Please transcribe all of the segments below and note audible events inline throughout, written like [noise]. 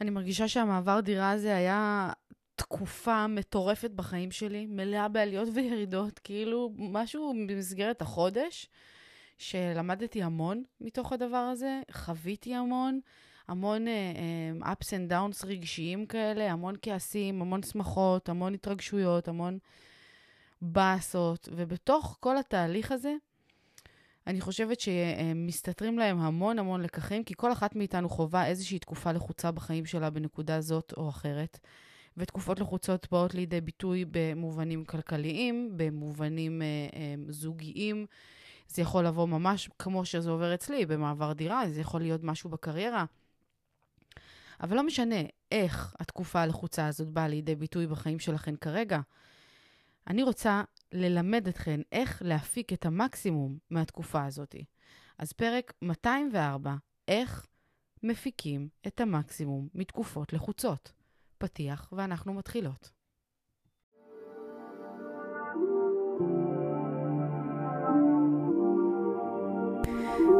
אני מרגישה שהמעבר דירה הזה היה תקופה מטורפת בחיים שלי, מלאה בעליות וירידות, כאילו משהו במסגרת החודש, שלמדתי המון מתוך הדבר הזה, חוויתי המון, המון uh, ups and downs רגשיים כאלה, המון כעסים, המון שמחות, המון התרגשויות, המון באסות, ובתוך כל התהליך הזה, אני חושבת שמסתתרים להם המון המון לקחים, כי כל אחת מאיתנו חווה איזושהי תקופה לחוצה בחיים שלה בנקודה זאת או אחרת. ותקופות לחוצות באות לידי ביטוי במובנים כלכליים, במובנים אה, אה, זוגיים. זה יכול לבוא ממש כמו שזה עובר אצלי, במעבר דירה, זה יכול להיות משהו בקריירה. אבל לא משנה איך התקופה הלחוצה הזאת באה לידי ביטוי בחיים שלכם כרגע. אני רוצה ללמד אתכן איך להפיק את המקסימום מהתקופה הזאת. אז פרק 204, איך מפיקים את המקסימום מתקופות לחוצות. פתיח ואנחנו מתחילות.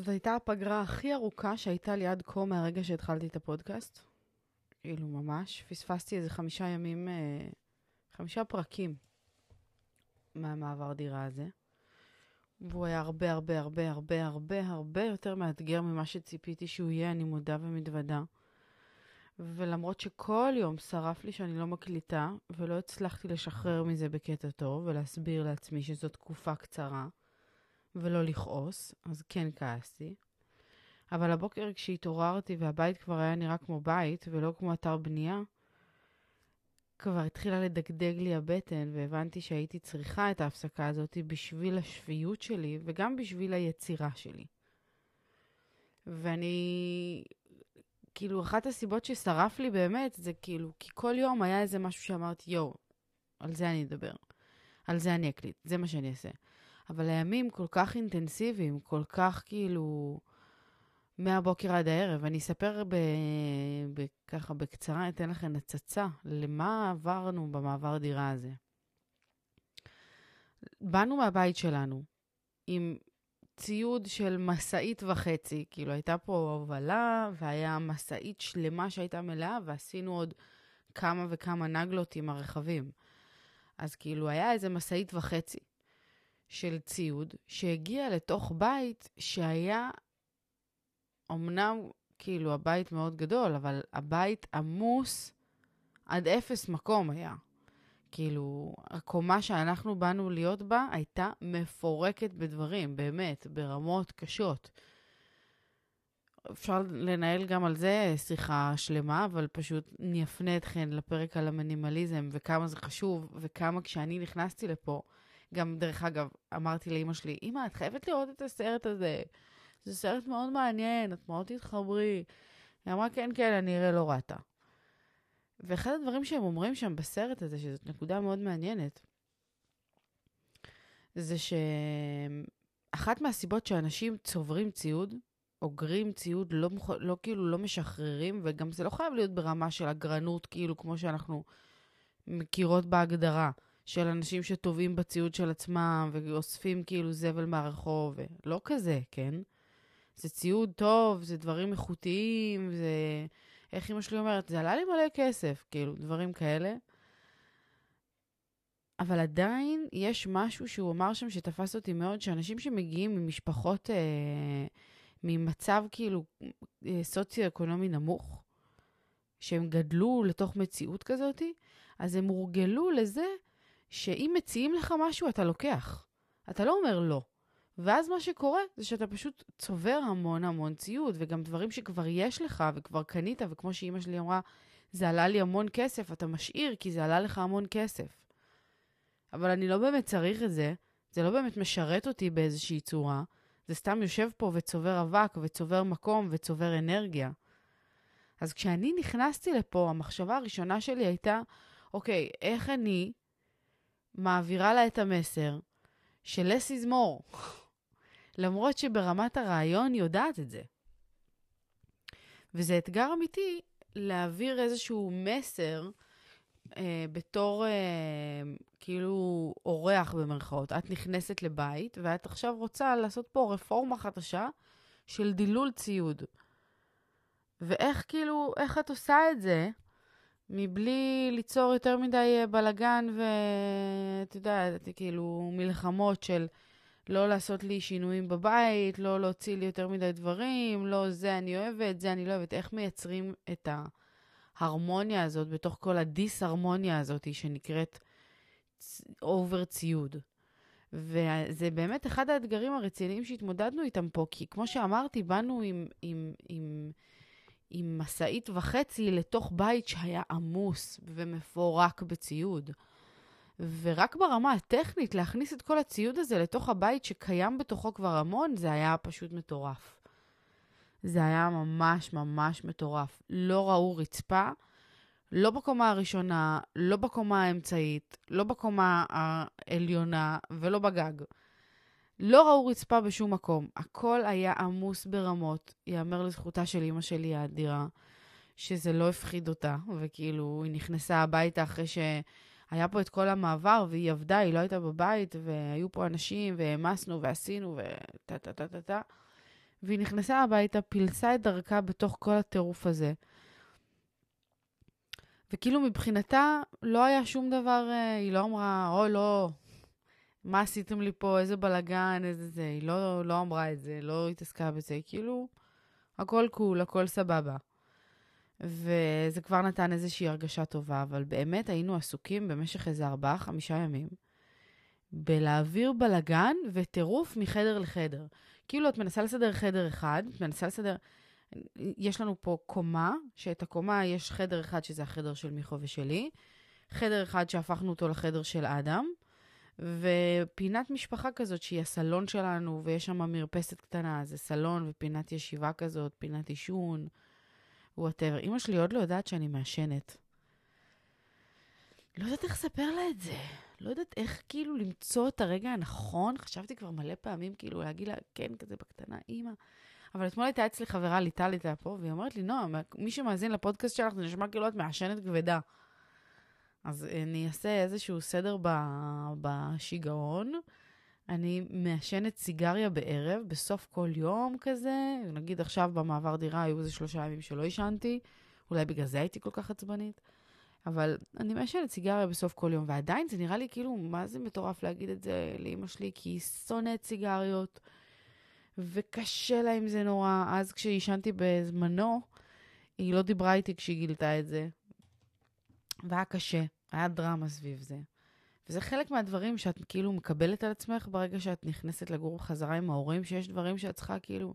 זאת הייתה הפגרה הכי ארוכה שהייתה לי עד כה מהרגע שהתחלתי את הפודקאסט. כאילו, ממש. פספסתי איזה חמישה ימים, אה, חמישה פרקים מהמעבר דירה הזה. והוא היה הרבה הרבה הרבה הרבה הרבה הרבה יותר מאתגר ממה שציפיתי שהוא יהיה, אני מודה ומתוודה. ולמרות שכל יום שרף לי שאני לא מקליטה, ולא הצלחתי לשחרר מזה בקטע טוב, ולהסביר לעצמי שזו תקופה קצרה, ולא לכעוס, אז כן כעסתי. אבל הבוקר כשהתעוררתי והבית כבר היה נראה כמו בית, ולא כמו אתר בנייה, כבר התחילה לדגדג לי הבטן, והבנתי שהייתי צריכה את ההפסקה הזאת בשביל השפיות שלי, וגם בשביל היצירה שלי. ואני, כאילו, אחת הסיבות ששרף לי באמת, זה כאילו, כי כל יום היה איזה משהו שאמרתי, יואו, על זה אני אדבר. על זה אני אקליט, זה מה שאני אעשה. אבל הימים כל כך אינטנסיביים, כל כך כאילו... מהבוקר עד הערב. אני אספר ב... ב... ככה בקצרה, אתן לכם הצצה למה עברנו במעבר דירה הזה. באנו מהבית שלנו עם ציוד של משאית וחצי, כאילו הייתה פה הובלה והיה משאית שלמה שהייתה מלאה ועשינו עוד כמה וכמה נגלות עם הרכבים. אז כאילו היה איזה משאית וחצי של ציוד שהגיע לתוך בית שהיה אמנם כאילו הבית מאוד גדול, אבל הבית עמוס עד אפס מקום היה. כאילו, הקומה שאנחנו באנו להיות בה הייתה מפורקת בדברים, באמת, ברמות קשות. אפשר לנהל גם על זה שיחה שלמה, אבל פשוט אני אפנה אתכן לפרק על המינימליזם וכמה זה חשוב, וכמה כשאני נכנסתי לפה, גם דרך אגב, אמרתי לאימא שלי, אימא, את חייבת לראות את הסרט הזה. זה סרט מאוד מעניין, את מאוד תתחברי. היא אמרה, כן, כן, אני אראה לא ראתה. ואחד הדברים שהם אומרים שם בסרט הזה, שזאת נקודה מאוד מעניינת, זה שאחת מהסיבות שאנשים צוברים ציוד, אוגרים ציוד, לא. לא כאילו לא משחררים, וגם זה לא חייב להיות ברמה של אגרנות, כאילו כמו שאנחנו מכירות בהגדרה, של אנשים שטובעים בציוד של עצמם ואוספים כאילו זבל מהרחוב, לא כזה, כן? זה ציוד טוב, זה דברים איכותיים, זה... איך אמא שלי אומרת? זה עלה לי מלא כסף, כאילו, דברים כאלה. אבל עדיין יש משהו שהוא אמר שם שתפס אותי מאוד, שאנשים שמגיעים ממשפחות, אה, ממצב כאילו אה, סוציו-אקונומי נמוך, שהם גדלו לתוך מציאות כזאת, אז הם הורגלו לזה שאם מציעים לך משהו, אתה לוקח. אתה לא אומר לא. ואז מה שקורה זה שאתה פשוט צובר המון המון ציוד, וגם דברים שכבר יש לך וכבר קנית, וכמו שאימא שלי אמרה, זה עלה לי המון כסף, אתה משאיר כי זה עלה לך המון כסף. אבל אני לא באמת צריך את זה, זה לא באמת משרת אותי באיזושהי צורה, זה סתם יושב פה וצובר אבק וצובר מקום וצובר אנרגיה. אז כשאני נכנסתי לפה, המחשבה הראשונה שלי הייתה, אוקיי, איך אני מעבירה לה את המסר של less is more, למרות שברמת הרעיון היא יודעת את זה. וזה אתגר אמיתי להעביר איזשהו מסר אה, בתור אה, כאילו אורח במרכאות. את נכנסת לבית ואת עכשיו רוצה לעשות פה רפורמה חדשה של דילול ציוד. ואיך כאילו, איך את עושה את זה מבלי ליצור יותר מדי אה, בלגן ואת יודעת, כאילו מלחמות של לא לעשות לי שינויים בבית, לא להוציא לי יותר מדי דברים, לא זה אני אוהבת, זה אני לא אוהבת. איך מייצרים את ההרמוניה הזאת בתוך כל הדיסהרמוניה הזאת שנקראת over ציוד. וזה באמת אחד האתגרים הרציניים שהתמודדנו איתם פה, כי כמו שאמרתי, באנו עם, עם, עם, משאית וחצי לתוך בית שהיה עמוס ומפורק בציוד. ורק ברמה הטכנית, להכניס את כל הציוד הזה לתוך הבית שקיים בתוכו כבר המון, זה היה פשוט מטורף. זה היה ממש ממש מטורף. לא ראו רצפה, לא בקומה הראשונה, לא בקומה האמצעית, לא בקומה העליונה ולא בגג. לא ראו רצפה בשום מקום. הכל היה עמוס ברמות. ייאמר לזכותה של אימא שלי האדירה, שזה לא הפחיד אותה, וכאילו, היא נכנסה הביתה אחרי שהיה פה את כל המעבר, והיא עבדה, היא לא הייתה בבית, והיו פה אנשים, והעמסנו ועשינו, וטה טה טה טה טה. והיא נכנסה הביתה, פילסה את דרכה בתוך כל הטירוף הזה. וכאילו מבחינתה לא היה שום דבר, אה, היא לא אמרה, אוי, לא, מה עשיתם לי פה, איזה בלאגן, איזה זה. היא לא, לא אמרה את זה, לא התעסקה בזה, כאילו, הכל קול, הכל סבבה. וזה כבר נתן איזושהי הרגשה טובה, אבל באמת היינו עסוקים במשך איזה ארבעה-חמישה ימים בלהעביר בלאגן וטירוף מחדר לחדר. כאילו, את מנסה לסדר חדר אחד, את מנסה לסדר... יש לנו פה קומה, שאת הקומה יש חדר אחד, שזה החדר של מיכו ושלי, חדר אחד שהפכנו אותו לחדר של אדם, ופינת משפחה כזאת שהיא הסלון שלנו, ויש שם מרפסת קטנה, זה סלון ופינת ישיבה כזאת, פינת עישון, whatever. אימא שלי עוד לא יודעת שאני מעשנת. לא יודעת איך לספר לה את זה. לא יודעת איך כאילו למצוא את הרגע הנכון. חשבתי כבר מלא פעמים כאילו להגיד לה, כן, כזה בקטנה, אימא. אבל אתמול הייתה אצלי חברה, ליטל הייתה פה, והיא אומרת לי, נועה, מי שמאזין לפודקאסט שלך, זה נשמע כאילו את מעשנת כבדה. אז אני אעשה איזשהו סדר בשיגעון. אני מעשנת סיגריה בערב, בסוף כל יום כזה. נגיד עכשיו במעבר דירה היו איזה שלושה ימים שלא עישנתי, אולי בגלל זה הייתי כל כך עצבנית. אבל אני מעשנת סיגריה בסוף כל יום, ועדיין זה נראה לי כאילו, מה זה מטורף להגיד את זה לאימא שלי, כי היא שונאת סיגריות, וקשה לה עם זה נורא. אז כשעישנתי בזמנו, היא לא דיברה איתי כשהיא גילתה את זה, והיה קשה, היה דרמה סביב זה. וזה חלק מהדברים שאת כאילו מקבלת על עצמך ברגע שאת נכנסת לגור בחזרה עם ההורים, שיש דברים שאת צריכה כאילו,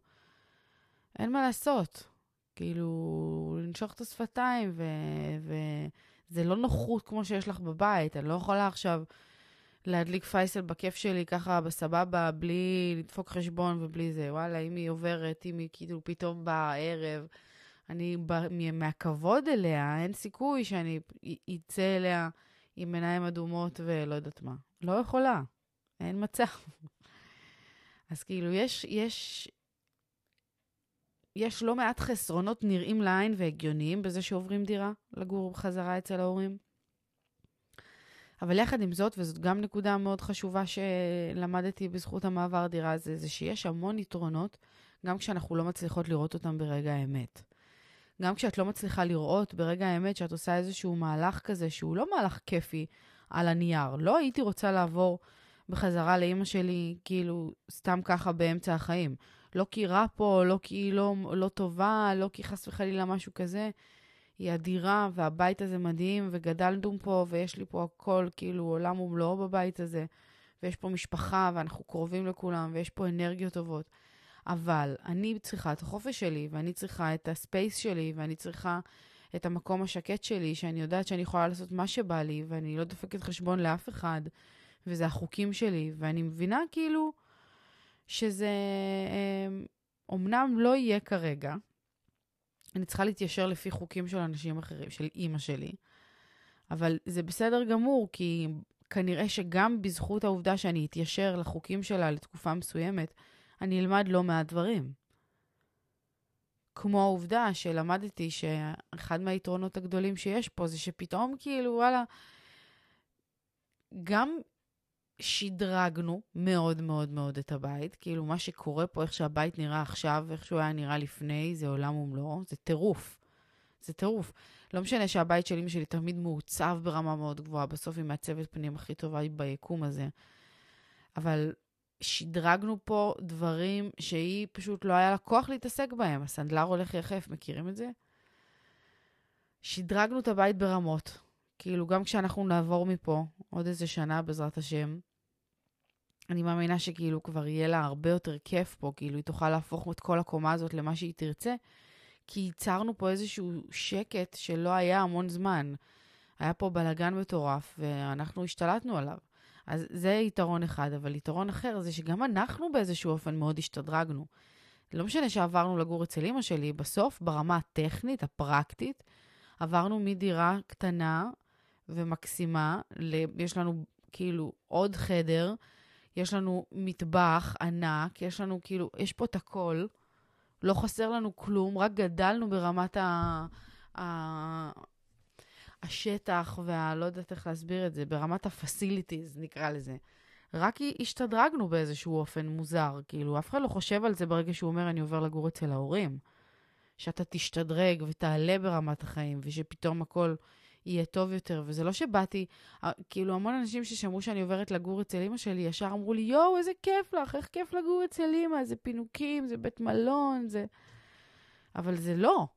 אין מה לעשות. כאילו, לנשוך את השפתיים, וזה לא נוחות כמו שיש לך בבית. אני לא יכולה עכשיו להדליק פייסל בכיף שלי ככה בסבבה, בלי לדפוק חשבון ובלי זה. וואלה, אם היא עוברת, אם היא כאילו פתאום בערב, אני, מהכבוד אליה, אין סיכוי שאני אצא אליה עם עיניים אדומות ולא יודעת מה. לא יכולה, אין מצב. [laughs] אז כאילו, יש, יש, יש לא מעט חסרונות נראים לעין והגיוניים בזה שעוברים דירה לגור בחזרה אצל ההורים. אבל יחד עם זאת, וזאת גם נקודה מאוד חשובה שלמדתי בזכות המעבר דירה הזה, זה שיש המון יתרונות, גם כשאנחנו לא מצליחות לראות אותם ברגע האמת. גם כשאת לא מצליחה לראות ברגע האמת שאת עושה איזשהו מהלך כזה, שהוא לא מהלך כיפי על הנייר. לא הייתי רוצה לעבור בחזרה לאימא שלי, כאילו, סתם ככה באמצע החיים. לא כי רע פה, לא כי היא לא, לא טובה, לא כי חס וחלילה משהו כזה. היא אדירה, והבית הזה מדהים, וגדלנו פה, ויש לי פה הכל, כאילו, עולם ומלואו בבית הזה. ויש פה משפחה, ואנחנו קרובים לכולם, ויש פה אנרגיות טובות. אבל אני צריכה את החופש שלי, ואני צריכה את הספייס שלי, ואני צריכה את המקום השקט שלי, שאני יודעת שאני יכולה לעשות מה שבא לי, ואני לא דופקת חשבון לאף אחד, וזה החוקים שלי, ואני מבינה כאילו שזה אומנם אה, לא יהיה כרגע, אני צריכה להתיישר לפי חוקים של אנשים אחרים, של אימא שלי, אבל זה בסדר גמור, כי כנראה שגם בזכות העובדה שאני אתיישר לחוקים שלה לתקופה מסוימת, אני אלמד לא מעט דברים. כמו העובדה שלמדתי שאחד מהיתרונות הגדולים שיש פה זה שפתאום כאילו, וואלה, גם שדרגנו מאוד מאוד מאוד את הבית. כאילו, מה שקורה פה, איך שהבית נראה עכשיו, איך שהוא היה נראה לפני, זה עולם ומלואו, זה טירוף. זה טירוף. לא משנה שהבית של אמא שלי תמיד מעוצב ברמה מאוד גבוהה, בסוף היא מעצבת פנים הכי טובה ביקום הזה. אבל שדרגנו פה דברים שהיא פשוט לא היה לה כוח להתעסק בהם. הסנדלר הולך יחף, מכירים את זה? שדרגנו את הבית ברמות. כאילו, גם כשאנחנו נעבור מפה, עוד איזה שנה בעזרת השם, אני מאמינה שכאילו כבר יהיה לה הרבה יותר כיף פה, כאילו היא תוכל להפוך את כל הקומה הזאת למה שהיא תרצה, כי ייצרנו פה איזשהו שקט שלא היה המון זמן. היה פה בלאגן מטורף, ואנחנו השתלטנו עליו. אז זה יתרון אחד, אבל יתרון אחר זה שגם אנחנו באיזשהו אופן מאוד השתדרגנו. לא משנה שעברנו לגור אצל אמא שלי, בסוף, ברמה הטכנית, הפרקטית, עברנו מדירה קטנה ומקסימה, ל... יש לנו כאילו עוד חדר, יש לנו מטבח ענק, יש לנו כאילו, יש פה את הכל, לא חסר לנו כלום, רק גדלנו ברמת ה... ה... השטח וה... לא יודעת איך להסביר את זה, ברמת ה-facilities, נקרא לזה. רק השתדרגנו באיזשהו אופן מוזר, כאילו, אף אחד לא חושב על זה ברגע שהוא אומר, אני עובר לגור אצל ההורים. שאתה תשתדרג ותעלה ברמת החיים, ושפתאום הכל יהיה טוב יותר. וזה לא שבאתי, כאילו, המון אנשים ששמעו שאני עוברת לגור אצל אמא שלי, ישר אמרו לי, יואו, איזה כיף לך, איך כיף לגור אצל אמא, זה פינוקים, זה בית מלון, זה... אבל זה לא.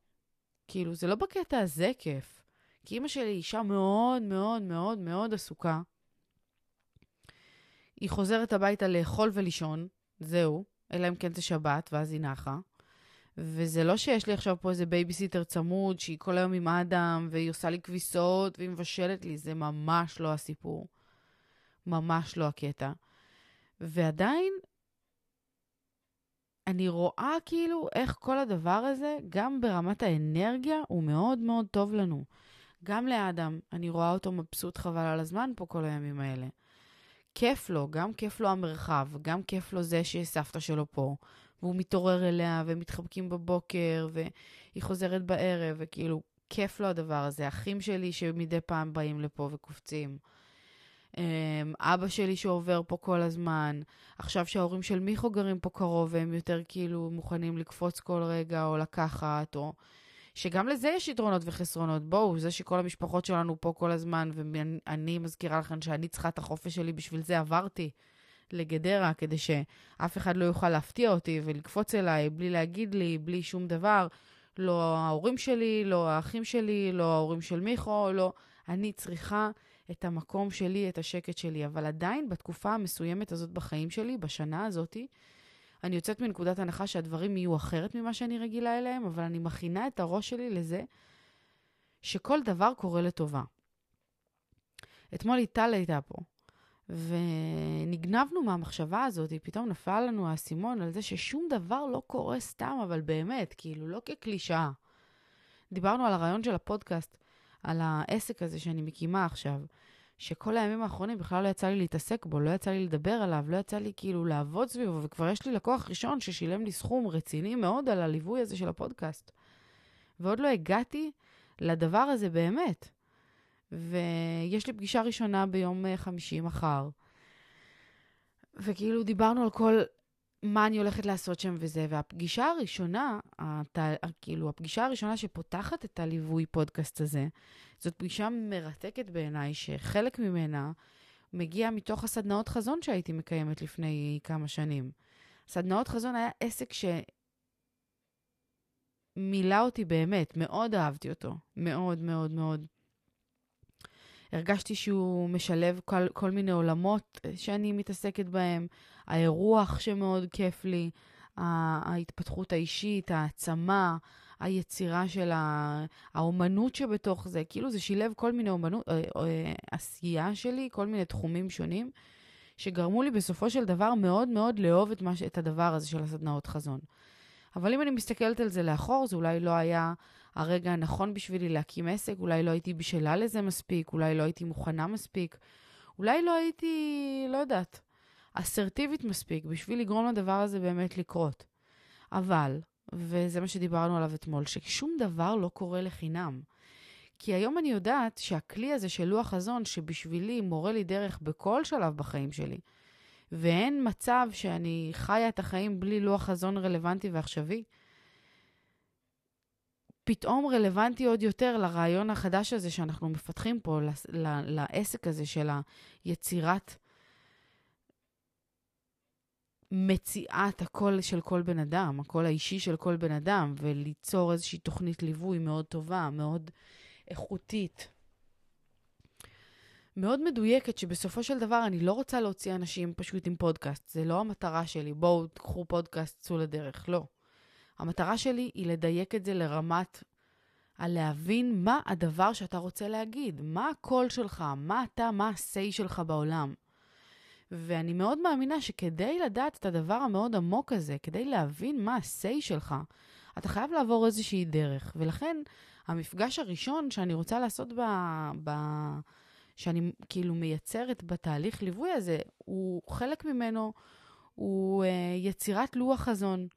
כאילו, זה לא בקטע הזה כיף. כי אמא שלי אישה מאוד מאוד מאוד מאוד עסוקה. היא חוזרת הביתה לאכול ולישון, זהו, אלא אם כן זה שבת, ואז היא נחה. וזה לא שיש לי עכשיו פה איזה בייביסיטר צמוד, שהיא כל היום עם אדם, והיא עושה לי כביסות, והיא מבשלת לי, זה ממש לא הסיפור. ממש לא הקטע. ועדיין, אני רואה כאילו איך כל הדבר הזה, גם ברמת האנרגיה, הוא מאוד מאוד טוב לנו. גם לאדם, אני רואה אותו מבסוט חבל על הזמן פה כל הימים האלה. כיף לו, גם כיף לו המרחב, גם כיף לו זה שסבתא שלו פה, והוא מתעורר אליה, והם מתחבקים בבוקר, והיא חוזרת בערב, וכאילו, כיף לו הדבר הזה. אחים שלי שמדי פעם באים לפה וקופצים. אמ, אבא שלי שעובר פה כל הזמן. עכשיו שההורים של מיכו גרים פה קרוב, והם יותר כאילו מוכנים לקפוץ כל רגע, או לקחת, או... שגם לזה יש יתרונות וחסרונות. בואו, זה שכל המשפחות שלנו פה כל הזמן, ואני מזכירה לכם שאני צריכה את החופש שלי, בשביל זה עברתי לגדרה, כדי שאף אחד לא יוכל להפתיע אותי ולקפוץ אליי בלי להגיד לי, בלי שום דבר. לא ההורים שלי, לא האחים שלי, לא ההורים של מיכו, לא... אני צריכה את המקום שלי, את השקט שלי. אבל עדיין, בתקופה המסוימת הזאת בחיים שלי, בשנה הזאתי, אני יוצאת מנקודת הנחה שהדברים יהיו אחרת ממה שאני רגילה אליהם, אבל אני מכינה את הראש שלי לזה שכל דבר קורה לטובה. אתמול ליטל הייתה פה, ונגנבנו מהמחשבה הזאת, פתאום נפל לנו האסימון על זה ששום דבר לא קורה סתם, אבל באמת, כאילו, לא כקלישאה. דיברנו על הרעיון של הפודקאסט, על העסק הזה שאני מקימה עכשיו, שכל הימים האחרונים בכלל לא יצא לי להתעסק בו, לא יצא לי לדבר עליו, לא יצא לי כאילו לעבוד סביבו, וכבר יש לי לקוח ראשון ששילם לי סכום רציני מאוד על הליווי הזה של הפודקאסט. ועוד לא הגעתי לדבר הזה באמת. ויש לי פגישה ראשונה ביום אה, חמישי מחר. וכאילו דיברנו על כל מה אני הולכת לעשות שם וזה, והפגישה הראשונה, הת... כאילו, הפגישה הראשונה שפותחת את הליווי פודקאסט הזה, זאת פגישה מרתקת בעיניי, שחלק ממנה מגיע מתוך הסדנאות חזון שהייתי מקיימת לפני כמה שנים. סדנאות חזון היה עסק שמילא אותי באמת, מאוד אהבתי אותו, מאוד מאוד מאוד. הרגשתי שהוא משלב כל, כל מיני עולמות שאני מתעסקת בהם, האירוח שמאוד כיף לי, ההתפתחות האישית, העצמה, היצירה של האומנות שבתוך זה, כאילו זה שילב כל מיני אומנות, אה, אה, עשייה שלי, כל מיני תחומים שונים, שגרמו לי בסופו של דבר מאוד מאוד לאהוב את, מש... את הדבר הזה של הסדנאות חזון. אבל אם אני מסתכלת על זה לאחור, זה אולי לא היה הרגע הנכון בשבילי להקים עסק, אולי לא הייתי בשלה לזה מספיק, אולי לא הייתי מוכנה מספיק, אולי לא הייתי, לא יודעת, אסרטיבית מספיק בשביל לגרום לדבר הזה באמת לקרות. אבל, וזה מה שדיברנו עליו אתמול, ששום דבר לא קורה לחינם. כי היום אני יודעת שהכלי הזה של לוח חזון, שבשבילי מורה לי דרך בכל שלב בחיים שלי, ואין מצב שאני חיה את החיים בלי לוח חזון רלוונטי ועכשווי, פתאום רלוונטי עוד יותר לרעיון החדש הזה שאנחנו מפתחים פה, לעסק הזה של היצירת מציאת הקול של כל בן אדם, הקול האישי של כל בן אדם, וליצור איזושהי תוכנית ליווי מאוד טובה, מאוד איכותית, מאוד מדויקת, שבסופו של דבר אני לא רוצה להוציא אנשים פשוט עם פודקאסט. זה לא המטרה שלי, בואו תקחו פודקאסט, צאו לדרך, לא. המטרה שלי היא לדייק את זה לרמת הלהבין מה הדבר שאתה רוצה להגיד, מה הקול שלך, מה אתה, מה ה-say שלך בעולם. ואני מאוד מאמינה שכדי לדעת את הדבר המאוד עמוק הזה, כדי להבין מה ה-say שלך, אתה חייב לעבור איזושהי דרך. ולכן, המפגש הראשון שאני רוצה לעשות ב... ב שאני כאילו מייצרת בתהליך ליווי הזה, הוא חלק ממנו, הוא uh, יצירת לוח חזון,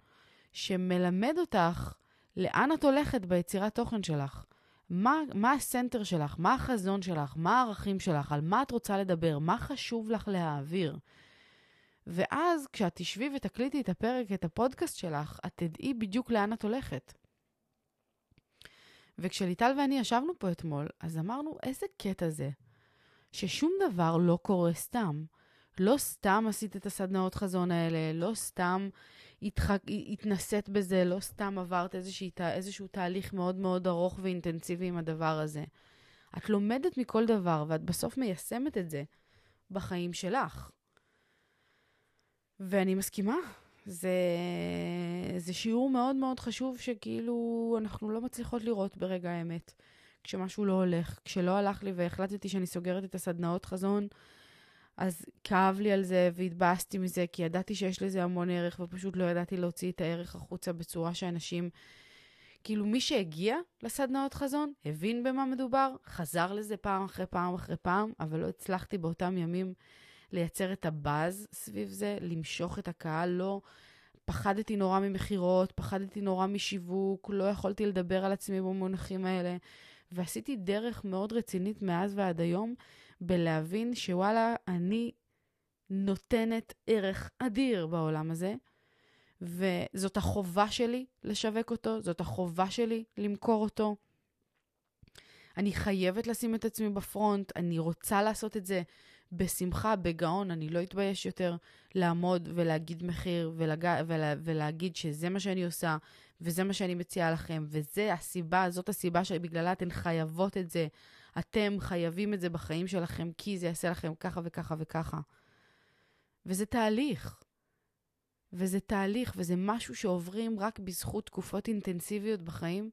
שמלמד אותך לאן את הולכת ביצירת תוכן שלך. מה, מה הסנטר שלך? מה החזון שלך? מה הערכים שלך? על מה את רוצה לדבר? מה חשוב לך להעביר? ואז כשאת תשבי ותקליטי את הפרק, את הפודקאסט שלך, את תדעי בדיוק לאן את הולכת. וכשליטל ואני ישבנו פה אתמול, אז אמרנו, איזה קטע זה, ששום דבר לא קורה סתם. לא סתם עשית את הסדנאות חזון האלה, לא סתם התח... התנסית בזה, לא סתם עברת איזושהי, איזשהו תהליך מאוד מאוד ארוך ואינטנסיבי עם הדבר הזה. את לומדת מכל דבר, ואת בסוף מיישמת את זה בחיים שלך. ואני מסכימה, זה, זה שיעור מאוד מאוד חשוב שכאילו אנחנו לא מצליחות לראות ברגע האמת. כשמשהו לא הולך, כשלא הלך לי והחלטתי שאני סוגרת את הסדנאות חזון, אז כאב לי על זה והתבאסתי מזה, כי ידעתי שיש לזה המון ערך, ופשוט לא ידעתי להוציא את הערך החוצה בצורה שאנשים... כאילו, מי שהגיע לסדנאות חזון, הבין במה מדובר, חזר לזה פעם אחרי פעם אחרי פעם, אבל לא הצלחתי באותם ימים לייצר את הבאז סביב זה, למשוך את הקהל, לא... פחדתי נורא ממכירות, פחדתי נורא משיווק, לא יכולתי לדבר על עצמי במונחים האלה, ועשיתי דרך מאוד רצינית מאז ועד היום בלהבין שוואלה, אני נותנת ערך אדיר בעולם הזה, וזאת החובה שלי לשווק אותו, זאת החובה שלי למכור אותו. אני חייבת לשים את עצמי בפרונט, אני רוצה לעשות את זה בשמחה, בגאון, אני לא אתבייש יותר לעמוד ולהגיד מחיר ולג... ולה... ולהגיד שזה מה שאני עושה וזה מה שאני מציעה לכם, וזה הסיבה, זאת הסיבה שבגללה אתן חייבות את זה. אתם חייבים את זה בחיים שלכם, כי זה יעשה לכם ככה וככה וככה. וזה תהליך. וזה תהליך, וזה משהו שעוברים רק בזכות תקופות אינטנסיביות בחיים.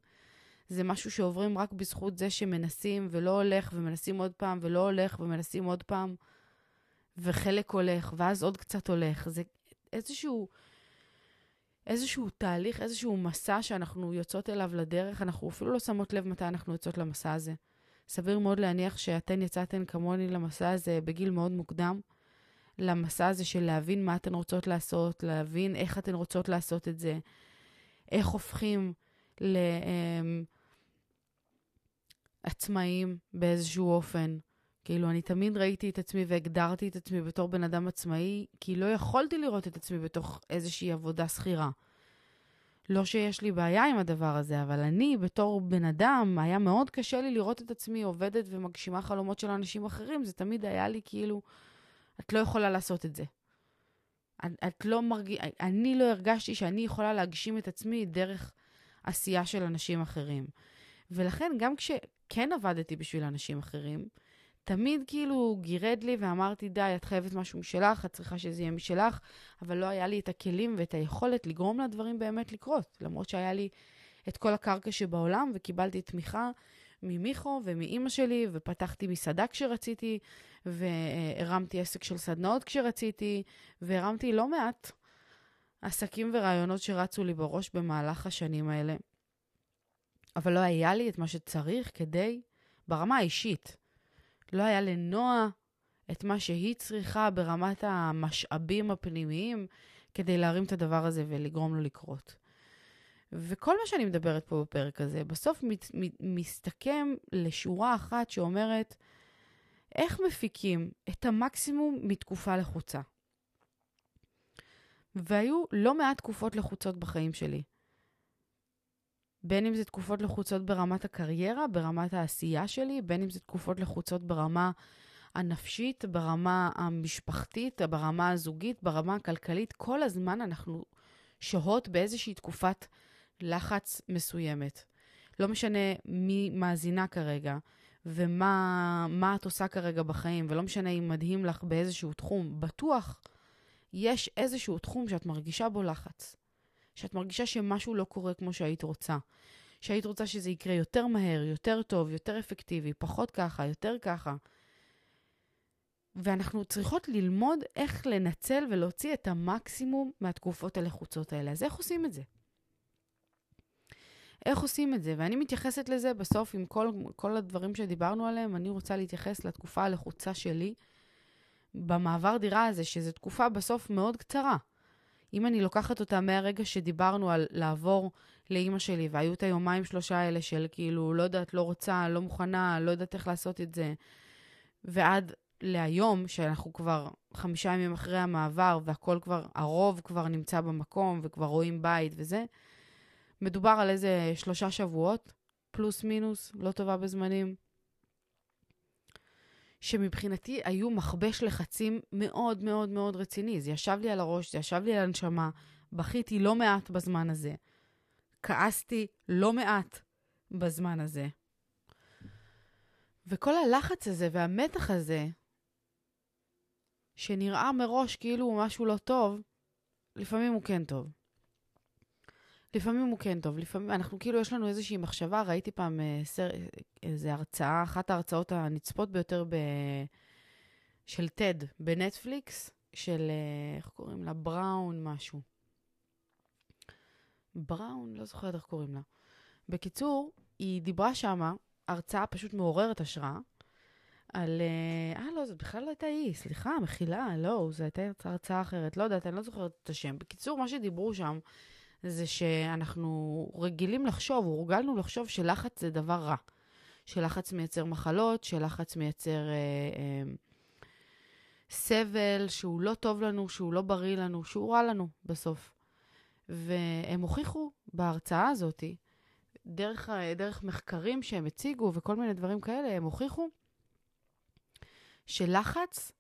זה משהו שעוברים רק בזכות זה שמנסים ולא הולך, ומנסים עוד פעם, ולא הולך, ומנסים עוד פעם, וחלק הולך, ואז עוד קצת הולך. זה איזשהו, איזשהו תהליך, איזשהו מסע שאנחנו יוצאות אליו לדרך, אנחנו אפילו לא שמות לב מתי אנחנו יוצאות למסע הזה. סביר מאוד להניח שאתן יצאתן כמוני למסע הזה בגיל מאוד מוקדם, למסע הזה של להבין מה אתן רוצות לעשות, להבין איך אתן רוצות לעשות את זה, איך הופכים לעצמאים באיזשהו אופן. כאילו, אני תמיד ראיתי את עצמי והגדרתי את עצמי בתור בן אדם עצמאי, כי לא יכולתי לראות את עצמי בתוך איזושהי עבודה שכירה. לא שיש לי בעיה עם הדבר הזה, אבל אני, בתור בן אדם, היה מאוד קשה לי לראות את עצמי עובדת ומגשימה חלומות של אנשים אחרים. זה תמיד היה לי כאילו, את לא יכולה לעשות את זה. את, את לא מרגיש, אני לא הרגשתי שאני יכולה להגשים את עצמי דרך עשייה של אנשים אחרים. ולכן, גם כשכן עבדתי בשביל אנשים אחרים, תמיד כאילו גירד לי ואמרתי, די, את חייבת משהו משלך, את צריכה שזה יהיה משלך, אבל לא היה לי את הכלים ואת היכולת לגרום לדברים באמת לקרות, למרות שהיה לי את כל הקרקע שבעולם וקיבלתי תמיכה ממיכו ומאימא שלי, ופתחתי מסעדה כשרציתי, והרמתי עסק של סדנאות כשרציתי, והרמתי לא מעט עסקים ורעיונות שרצו לי בראש במהלך השנים האלה. אבל לא היה לי את מה שצריך כדי, ברמה האישית, לא היה לנועה את מה שהיא צריכה ברמת המשאבים הפנימיים כדי להרים את הדבר הזה ולגרום לו לקרות. וכל מה שאני מדברת פה בפרק הזה, בסוף מת, מת, מסתכם לשורה אחת שאומרת, איך מפיקים את המקסימום מתקופה לחוצה. והיו לא מעט תקופות לחוצות בחיים שלי. בין אם זה תקופות לחוצות ברמת הקריירה, ברמת העשייה שלי, בין אם זה תקופות לחוצות ברמה הנפשית, ברמה המשפחתית, ברמה הזוגית, ברמה הכלכלית. כל הזמן אנחנו שוהות באיזושהי תקופת לחץ מסוימת. לא משנה מי מאזינה כרגע ומה את עושה כרגע בחיים, ולא משנה אם מדהים לך באיזשהו תחום, בטוח יש איזשהו תחום שאת מרגישה בו לחץ. שאת מרגישה שמשהו לא קורה כמו שהיית רוצה. שהיית רוצה שזה יקרה יותר מהר, יותר טוב, יותר אפקטיבי, פחות ככה, יותר ככה. ואנחנו צריכות ללמוד איך לנצל ולהוציא את המקסימום מהתקופות הלחוצות האלה. אז איך עושים את זה? איך עושים את זה? ואני מתייחסת לזה בסוף עם כל, כל הדברים שדיברנו עליהם, אני רוצה להתייחס לתקופה הלחוצה שלי במעבר דירה הזה, שזו תקופה בסוף מאוד קצרה. אם אני לוקחת אותה מהרגע שדיברנו על לעבור לאימא שלי, והיו את היומיים שלושה האלה של כאילו, לא יודעת, לא רוצה, לא מוכנה, לא יודעת איך לעשות את זה, ועד להיום, שאנחנו כבר חמישה ימים אחרי המעבר, והכל כבר, הרוב כבר נמצא במקום, וכבר רואים בית וזה, מדובר על איזה שלושה שבועות, פלוס מינוס, לא טובה בזמנים, שמבחינתי היו מכבש לחצים מאוד מאוד מאוד רציני. זה ישב לי על הראש, זה ישב לי על הנשמה, בכיתי לא מעט בזמן הזה. כעסתי לא מעט בזמן הזה. וכל הלחץ הזה והמתח הזה, שנראה מראש כאילו הוא משהו לא טוב, לפעמים הוא כן טוב. לפעמים הוא כן טוב, לפעמים, אנחנו כאילו, יש לנו איזושהי מחשבה, ראיתי פעם אה, סר, איזו הרצאה, אחת ההרצאות הנצפות ביותר ב... של TED בנטפליקס, של, אה, איך קוראים לה? בראון משהו. בראון, לא זוכרת איך קוראים לה. בקיצור, היא דיברה שמה, הרצאה פשוט מעוררת השראה, על... אה, אה, לא, זאת בכלל לא הייתה היא, סליחה, מחילה, לא, זו הייתה הרצאה אחרת, לא יודעת, אני לא זוכרת את השם. בקיצור, מה שדיברו שם, זה שאנחנו רגילים לחשוב, הורגלנו לחשוב שלחץ זה דבר רע. שלחץ מייצר מחלות, שלחץ מייצר אה, אה, סבל, שהוא לא טוב לנו, שהוא לא בריא לנו, שהוא רע לנו בסוף. והם הוכיחו בהרצאה הזאת, דרך, דרך מחקרים שהם הציגו וכל מיני דברים כאלה, הם הוכיחו שלחץ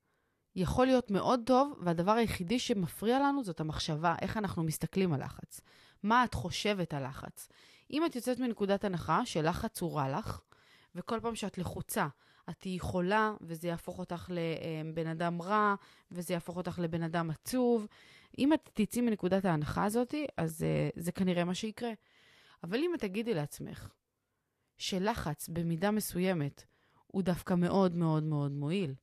יכול להיות מאוד טוב, והדבר היחידי שמפריע לנו זאת המחשבה, איך אנחנו מסתכלים על לחץ. מה את חושבת על לחץ? אם את יוצאת מנקודת הנחה שלחץ הוא רע לך, וכל פעם שאת לחוצה, את תהיי חולה, וזה יהפוך אותך לבן אדם רע, וזה יהפוך אותך לבן אדם עצוב, אם את תצאי מנקודת ההנחה הזאת, אז uh, זה כנראה מה שיקרה. אבל אם את תגידי לעצמך שלחץ במידה מסוימת הוא דווקא מאוד מאוד מאוד מועיל,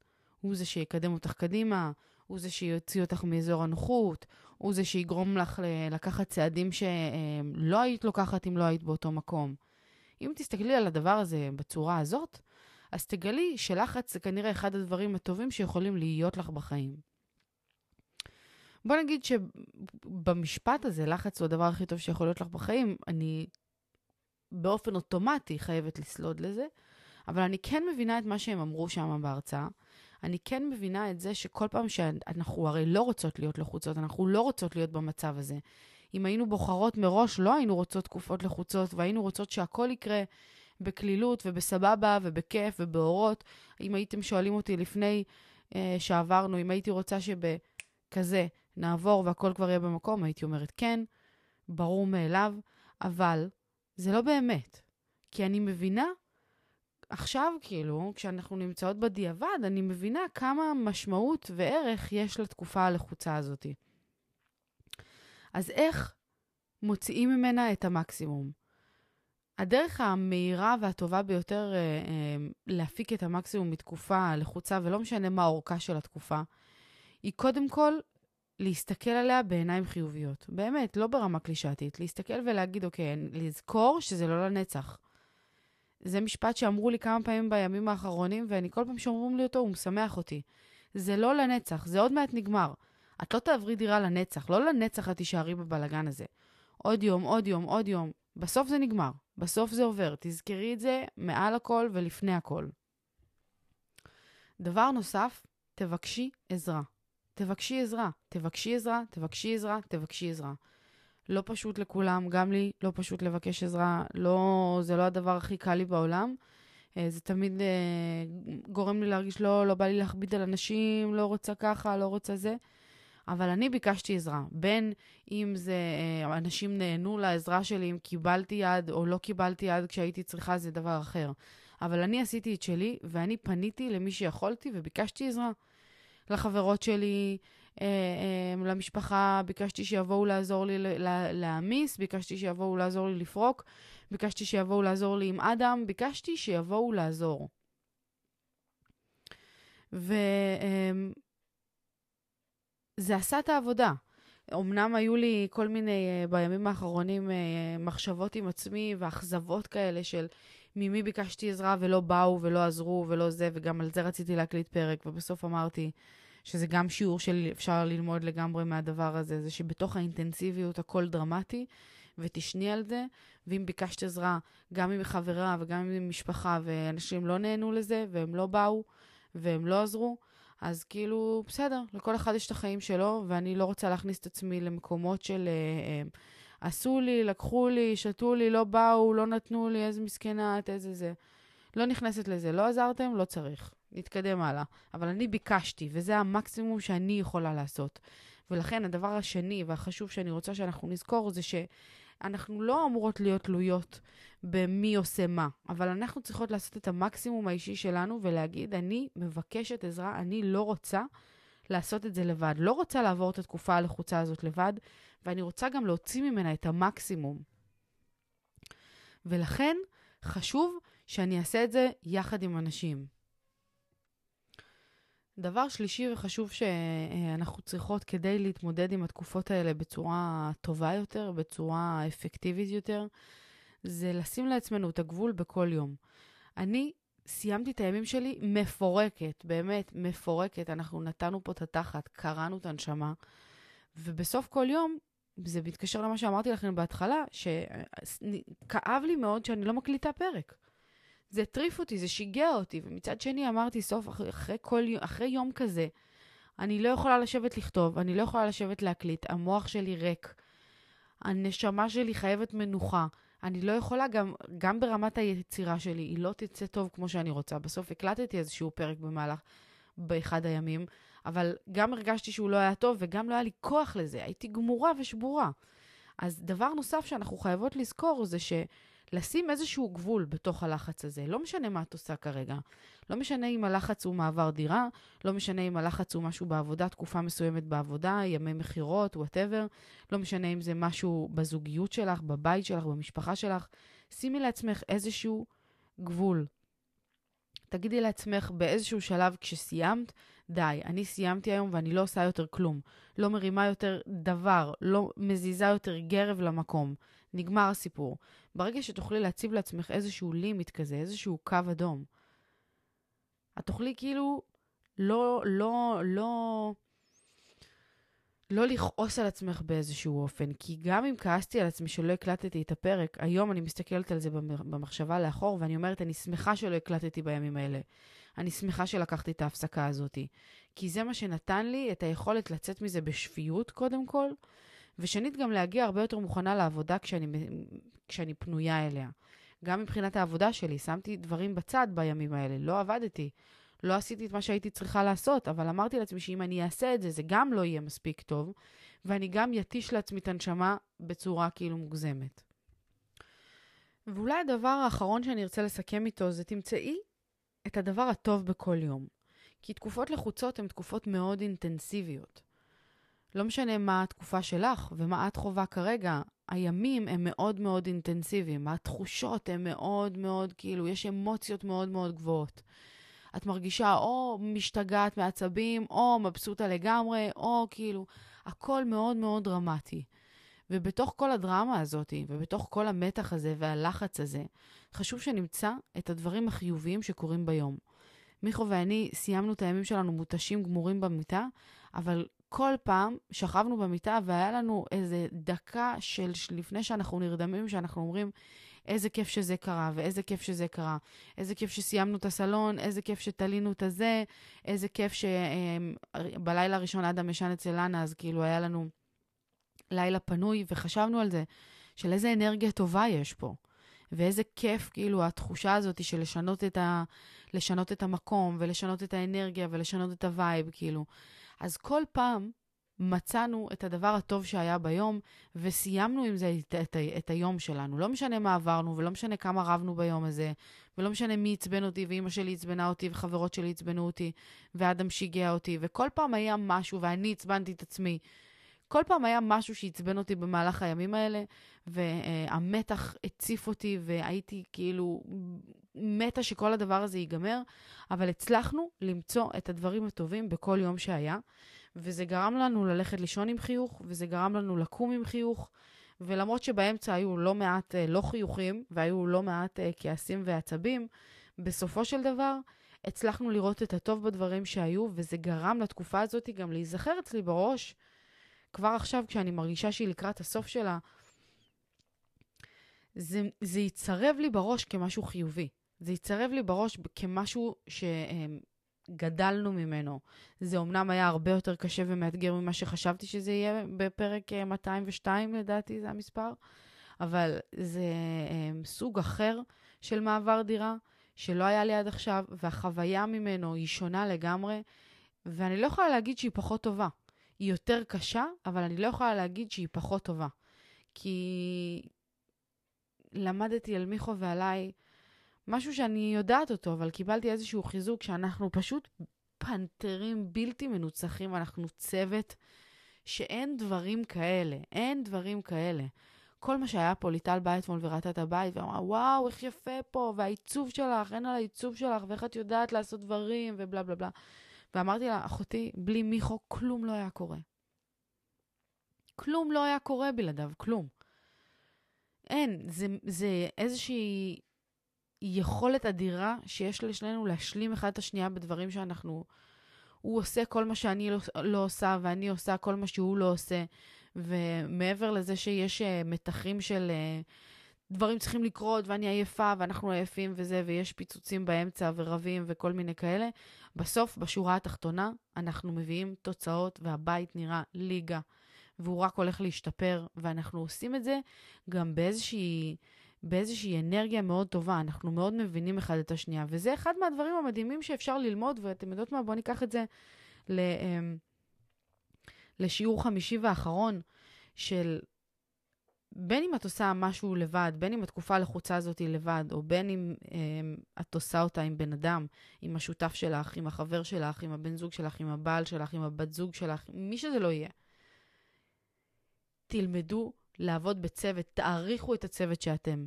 הוא זה שיקדם אותך קדימה, הוא זה שיוציא אותך מאזור הנוחות, הוא זה שיגרום לך לקחת צעדים שלא היית לוקחת אם לא היית באותו מקום. אם תסתכלי על הדבר הזה בצורה הזאת, אז תגלי שלחץ זה כנראה אחד הדברים הטובים שיכולים להיות לך בחיים. בוא נגיד שבמשפט הזה, לחץ הוא הדבר הכי טוב שיכול להיות לך בחיים, אני באופן אוטומטי חייבת לסלוד לזה, אבל אני כן מבינה את מה שהם אמרו שם בהרצאה. אני כן מבינה את זה שכל פעם שאנחנו הרי לא רוצות להיות לחוצות, אנחנו לא רוצות להיות במצב הזה. אם היינו בוחרות מראש, לא היינו רוצות תקופות לחוצות, והיינו רוצות שהכל יקרה בקלילות ובסבבה ובכיף ובאורות. אם הייתם שואלים אותי לפני אה, שעברנו, אם הייתי רוצה שבכזה נעבור והכל כבר יהיה במקום, הייתי אומרת כן, ברור מאליו, אבל זה לא באמת. כי אני מבינה עכשיו, כאילו, כשאנחנו נמצאות בדיעבד, אני מבינה כמה משמעות וערך יש לתקופה הלחוצה הזאת. אז איך מוציאים ממנה את המקסימום? הדרך המהירה והטובה ביותר אה, אה, להפיק את המקסימום מתקופה לחוצה, ולא משנה מה האורכה של התקופה, היא קודם כל להסתכל עליה בעיניים חיוביות. באמת, לא ברמה קלישתית. להסתכל ולהגיד, אוקיי, לזכור שזה לא לנצח. זה משפט שאמרו לי כמה פעמים בימים האחרונים, ואני כל פעם שאומרים לי אותו, הוא משמח אותי. זה לא לנצח, זה עוד מעט נגמר. את לא תעברי דירה לנצח, לא לנצח את תישארי בבלגן הזה. עוד יום, עוד יום, עוד יום. בסוף זה נגמר, בסוף זה עובר. תזכרי את זה מעל הכל ולפני הכל. דבר נוסף, תבקשי עזרה. תבקשי עזרה, תבקשי עזרה, תבקשי עזרה, תבקשי עזרה. לא פשוט לכולם, גם לי לא פשוט לבקש עזרה, לא, זה לא הדבר הכי קל לי בעולם. אה, זה תמיד אה, גורם לי להרגיש לא, לא בא לי להכביד על אנשים, לא רוצה ככה, לא רוצה זה. אבל אני ביקשתי עזרה. בין אם זה אה, אנשים נהנו לעזרה שלי, אם קיבלתי יד או לא קיבלתי יד כשהייתי צריכה, זה דבר אחר. אבל אני עשיתי את שלי, ואני פניתי למי שיכולתי וביקשתי עזרה. לחברות שלי, למשפחה, ביקשתי שיבואו לעזור לי להעמיס, ביקשתי שיבואו לעזור לי לפרוק, ביקשתי שיבואו לעזור לי עם אדם, ביקשתי שיבואו לעזור. וזה אה, עשה את העבודה. אמנם היו לי כל מיני, uh, בימים האחרונים, מחשבות עם עצמי ואכזבות כאלה של ממי ביקשתי עזרה ולא באו ולא עזרו ולא זה, וגם על זה רציתי להקליט פרק, ובסוף אמרתי שזה גם שיעור שאפשר ללמוד לגמרי מהדבר הזה, זה שבתוך האינטנסיביות הכל דרמטי, ותשני על זה, ואם ביקשת עזרה, גם עם חברה וגם עם משפחה, ואנשים לא נהנו לזה, והם לא באו, והם לא עזרו, אז כאילו, בסדר, לכל אחד יש את החיים שלו, ואני לא רוצה להכניס את עצמי למקומות של... אה, אה, עשו לי, לקחו לי, שתו לי, לא באו, לא נתנו לי, איזה מסכנה את, איזה זה. לא נכנסת לזה. לא עזרתם, לא צריך. נתקדם הלאה. אבל אני ביקשתי, וזה המקסימום שאני יכולה לעשות. ולכן הדבר השני והחשוב שאני רוצה שאנחנו נזכור זה שאנחנו לא אמורות להיות תלויות במי עושה מה, אבל אנחנו צריכות לעשות את המקסימום האישי שלנו ולהגיד, אני מבקשת עזרה, אני לא רוצה לעשות את זה לבד. לא רוצה לעבור את התקופה הלחוצה הזאת לבד, ואני רוצה גם להוציא ממנה את המקסימום. ולכן חשוב שאני אעשה את זה יחד עם אנשים. דבר שלישי וחשוב שאנחנו צריכות כדי להתמודד עם התקופות האלה בצורה טובה יותר, בצורה אפקטיבית יותר, זה לשים לעצמנו את הגבול בכל יום. אני סיימתי את הימים שלי מפורקת, באמת מפורקת. אנחנו נתנו פה את התחת, קראנו את הנשמה, ובסוף כל יום, זה מתקשר למה שאמרתי לכם בהתחלה, שכאב לי מאוד שאני לא מקליטה פרק. זה הטריף אותי, זה שיגע אותי, ומצד שני אמרתי, סוף, אחרי, כל, אחרי יום כזה, אני לא יכולה לשבת לכתוב, אני לא יכולה לשבת להקליט, המוח שלי ריק, הנשמה שלי חייבת מנוחה. אני לא יכולה, גם, גם ברמת היצירה שלי, היא לא תצא טוב כמו שאני רוצה. בסוף הקלטתי איזשהו פרק במהלך, באחד הימים, אבל גם הרגשתי שהוא לא היה טוב, וגם לא היה לי כוח לזה, הייתי גמורה ושבורה. אז דבר נוסף שאנחנו חייבות לזכור זה ש... לשים איזשהו גבול בתוך הלחץ הזה. לא משנה מה את עושה כרגע. לא משנה אם הלחץ הוא מעבר דירה, לא משנה אם הלחץ הוא משהו בעבודה, תקופה מסוימת בעבודה, ימי מכירות, וואטאבר. לא משנה אם זה משהו בזוגיות שלך, בבית שלך, במשפחה שלך. שימי לעצמך איזשהו גבול. תגידי לעצמך באיזשהו שלב כשסיימת, די, אני סיימתי היום ואני לא עושה יותר כלום. לא מרימה יותר דבר, לא מזיזה יותר גרב למקום. נגמר הסיפור. ברגע שתוכלי להציב לעצמך איזשהו לימיט כזה, איזשהו קו אדום, את תוכלי כאילו לא, לא, לא, לא לכעוס על עצמך באיזשהו אופן. כי גם אם כעסתי על עצמי שלא הקלטתי את הפרק, היום אני מסתכלת על זה במחשבה לאחור, ואני אומרת, אני שמחה שלא הקלטתי בימים האלה. אני שמחה שלקחתי את ההפסקה הזאת. כי זה מה שנתן לי את היכולת לצאת מזה בשפיות, קודם כל, ושנית, גם להגיע הרבה יותר מוכנה לעבודה כשאני, כשאני פנויה אליה. גם מבחינת העבודה שלי, שמתי דברים בצד בימים האלה, לא עבדתי. לא עשיתי את מה שהייתי צריכה לעשות, אבל אמרתי לעצמי שאם אני אעשה את זה, זה גם לא יהיה מספיק טוב, ואני גם יתיש לעצמי את הנשמה בצורה כאילו מוגזמת. ואולי הדבר האחרון שאני ארצה לסכם איתו זה תמצאי את הדבר הטוב בכל יום. כי תקופות לחוצות הן תקופות מאוד אינטנסיביות. לא משנה מה התקופה שלך ומה את חווה כרגע, הימים הם מאוד מאוד אינטנסיביים, התחושות הן מאוד מאוד, כאילו, יש אמוציות מאוד מאוד גבוהות. את מרגישה או משתגעת מעצבים, או מבסוטה לגמרי, או כאילו, הכל מאוד מאוד דרמטי. ובתוך כל הדרמה הזאת, ובתוך כל המתח הזה והלחץ הזה, חשוב שנמצא את הדברים החיוביים שקורים ביום. מיכו ואני סיימנו את הימים שלנו מותשים גמורים במיטה, אבל כל פעם שכבנו במיטה והיה לנו איזה דקה של לפני שאנחנו נרדמים, שאנחנו אומרים, איזה כיף שזה קרה, ואיזה כיף שזה קרה. איזה כיף שסיימנו את הסלון, איזה כיף שתלינו את הזה, איזה כיף שבלילה אמ, הראשון אדם ישן אצל לנה, אז כאילו היה לנו לילה פנוי, וחשבנו על זה, של איזה אנרגיה טובה יש פה. ואיזה כיף, כאילו, התחושה הזאת של לשנות את, ה... לשנות את המקום, ולשנות את האנרגיה, ולשנות את ה vibe, כאילו. אז כל פעם מצאנו את הדבר הטוב שהיה ביום, וסיימנו עם זה את, את, את היום שלנו. לא משנה מה עברנו, ולא משנה כמה רבנו ביום הזה, ולא משנה מי עצבן אותי, ואימא שלי עצבנה אותי, וחברות שלי עצבנו אותי, ואדם שיגע אותי, וכל פעם היה משהו, ואני עצבנתי את עצמי. כל פעם היה משהו שעצבן אותי במהלך הימים האלה, והמתח הציף אותי, והייתי כאילו מתה שכל הדבר הזה ייגמר, אבל הצלחנו למצוא את הדברים הטובים בכל יום שהיה, וזה גרם לנו ללכת לישון עם חיוך, וזה גרם לנו לקום עם חיוך, ולמרות שבאמצע היו לא מעט אה, לא חיוכים, והיו לא מעט אה, כעסים ועצבים, בסופו של דבר, הצלחנו לראות את הטוב בדברים שהיו, וזה גרם לתקופה הזאת גם להיזכר אצלי בראש כבר עכשיו, כשאני מרגישה שהיא לקראת הסוף שלה, זה, זה יצרב לי בראש כמשהו חיובי. זה יצרב לי בראש כמשהו שגדלנו ממנו. זה אמנם היה הרבה יותר קשה ומאתגר ממה שחשבתי שזה יהיה בפרק 202, אה, לדעתי זה המספר, אבל זה אה, סוג אחר של מעבר דירה, שלא היה לי עד עכשיו, והחוויה ממנו היא שונה לגמרי, ואני לא יכולה להגיד שהיא פחות טובה. היא יותר קשה, אבל אני לא יכולה להגיד שהיא פחות טובה. כי למדתי על מיכו ועליי משהו שאני יודעת אותו, אבל קיבלתי איזשהו חיזוק שאנחנו פשוט פנתרים בלתי מנוצחים, אנחנו צוות שאין דברים כאלה, אין דברים כאלה. כל מה שהיה פה, ליטל באה אתמול וראתה את הבית ואמרה, וואו, איך יפה פה, והעיצוב שלך, אין על העיצוב שלך, ואיך את יודעת לעשות דברים, ובלה בלה בלה. ואמרתי לה, אחותי, בלי מיכו כלום לא היה קורה. כלום לא היה קורה בלעדיו, כלום. אין, זה, זה איזושהי יכולת אדירה שיש לשנינו להשלים אחד את השנייה בדברים שאנחנו... הוא עושה כל מה שאני לא, לא עושה, ואני עושה כל מה שהוא לא עושה. ומעבר לזה שיש uh, מתחים של uh, דברים צריכים לקרות, ואני עייפה, ואנחנו עייפים וזה, ויש פיצוצים באמצע, ורבים וכל מיני כאלה, בסוף, בשורה התחתונה, אנחנו מביאים תוצאות, והבית נראה ליגה, והוא רק הולך להשתפר, ואנחנו עושים את זה גם באיזושהי... באיזושהי אנרגיה מאוד טובה, אנחנו מאוד מבינים אחד את השנייה, וזה אחד מהדברים המדהימים שאפשר ללמוד, ואתם יודעות מה? בואו ניקח את זה ל, אמ, לשיעור חמישי ואחרון של בין אם את עושה משהו לבד, בין אם התקופה הלחוצה הזאת היא לבד, או בין אם אמ, את עושה אותה עם בן אדם, עם השותף שלך, עם החבר שלך, עם הבן זוג שלך, עם הבעל שלך, עם הבת זוג שלך, מי שזה לא יהיה. תלמדו לעבוד בצוות, תעריכו את הצוות שאתם.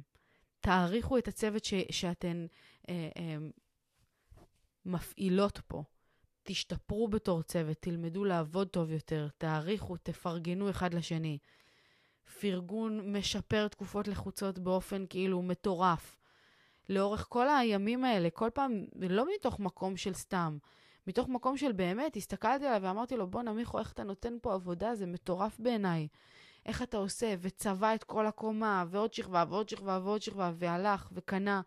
תעריכו את הצוות ש, שאתן אה, אה, מפעילות פה. תשתפרו בתור צוות, תלמדו לעבוד טוב יותר, תעריכו, תפרגנו אחד לשני. פרגון משפר תקופות לחוצות באופן כאילו מטורף. לאורך כל הימים האלה, כל פעם, לא מתוך מקום של סתם, מתוך מקום של באמת, הסתכלתי עליו ואמרתי לו, בואנה מיכו, איך אתה נותן פה עבודה? זה מטורף בעיניי. איך אתה עושה, וצבע את כל הקומה, ועוד שכבה, ועוד שכבה, ועוד שכבה, והלך, וקנה,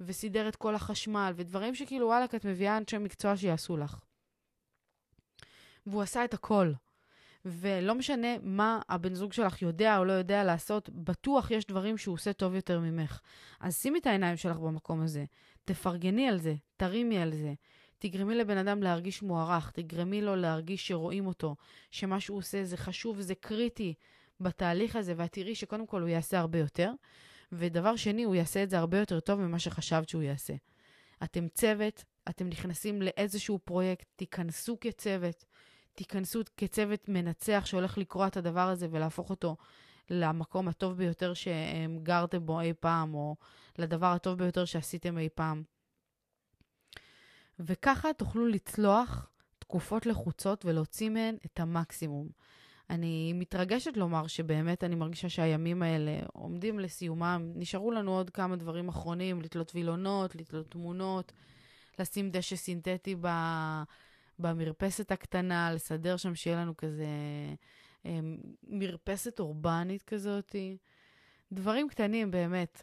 וסידר את כל החשמל, ודברים שכאילו, וואלכ, את מביאה אנשי מקצוע שיעשו לך. והוא עשה את הכל. ולא משנה מה הבן זוג שלך יודע או לא יודע לעשות, בטוח יש דברים שהוא עושה טוב יותר ממך. אז שימי את העיניים שלך במקום הזה, תפרגני על זה, תרימי על זה. תגרמי לבן אדם להרגיש מוערך, תגרמי לו להרגיש שרואים אותו, שמה שהוא עושה זה חשוב וזה קריטי בתהליך הזה, ואת תראי שקודם כל הוא יעשה הרבה יותר, ודבר שני, הוא יעשה את זה הרבה יותר טוב ממה שחשבת שהוא יעשה. אתם צוות, אתם נכנסים לאיזשהו פרויקט, תיכנסו כצוות, תיכנסו כצוות מנצח שהולך לקרוע את הדבר הזה ולהפוך אותו למקום הטוב ביותר שגרתם בו אי פעם, או לדבר הטוב ביותר שעשיתם אי פעם. וככה תוכלו לצלוח תקופות לחוצות ולהוציא מהן את המקסימום. אני מתרגשת לומר שבאמת אני מרגישה שהימים האלה עומדים לסיומם. נשארו לנו עוד כמה דברים אחרונים, לתלות וילונות, לתלות תמונות, לשים דשא סינתטי ב... במרפסת הקטנה, לסדר שם שיהיה לנו כזה אה, מרפסת אורבנית כזאת. דברים קטנים באמת.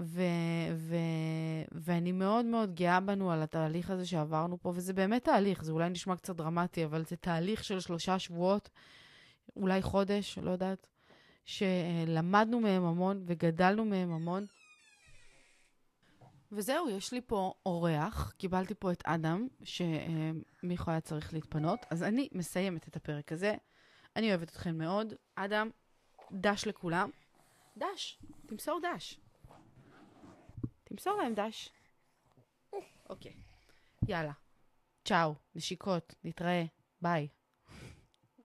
ו- ו- ואני מאוד מאוד גאה בנו על התהליך הזה שעברנו פה, וזה באמת תהליך, זה אולי נשמע קצת דרמטי, אבל זה תהליך של שלושה שבועות, אולי חודש, לא יודעת, שלמדנו מהם המון וגדלנו מהם המון. וזהו, יש לי פה אורח, קיבלתי פה את אדם, שמיכו היה צריך להתפנות, אז אני מסיימת את הפרק הזה. אני אוהבת אתכם מאוד. אדם, דש לכולם. דש, תמסור דש. תמסור להם דש. אוקיי, יאללה. צ'או, נשיקות, נתראה, ביי.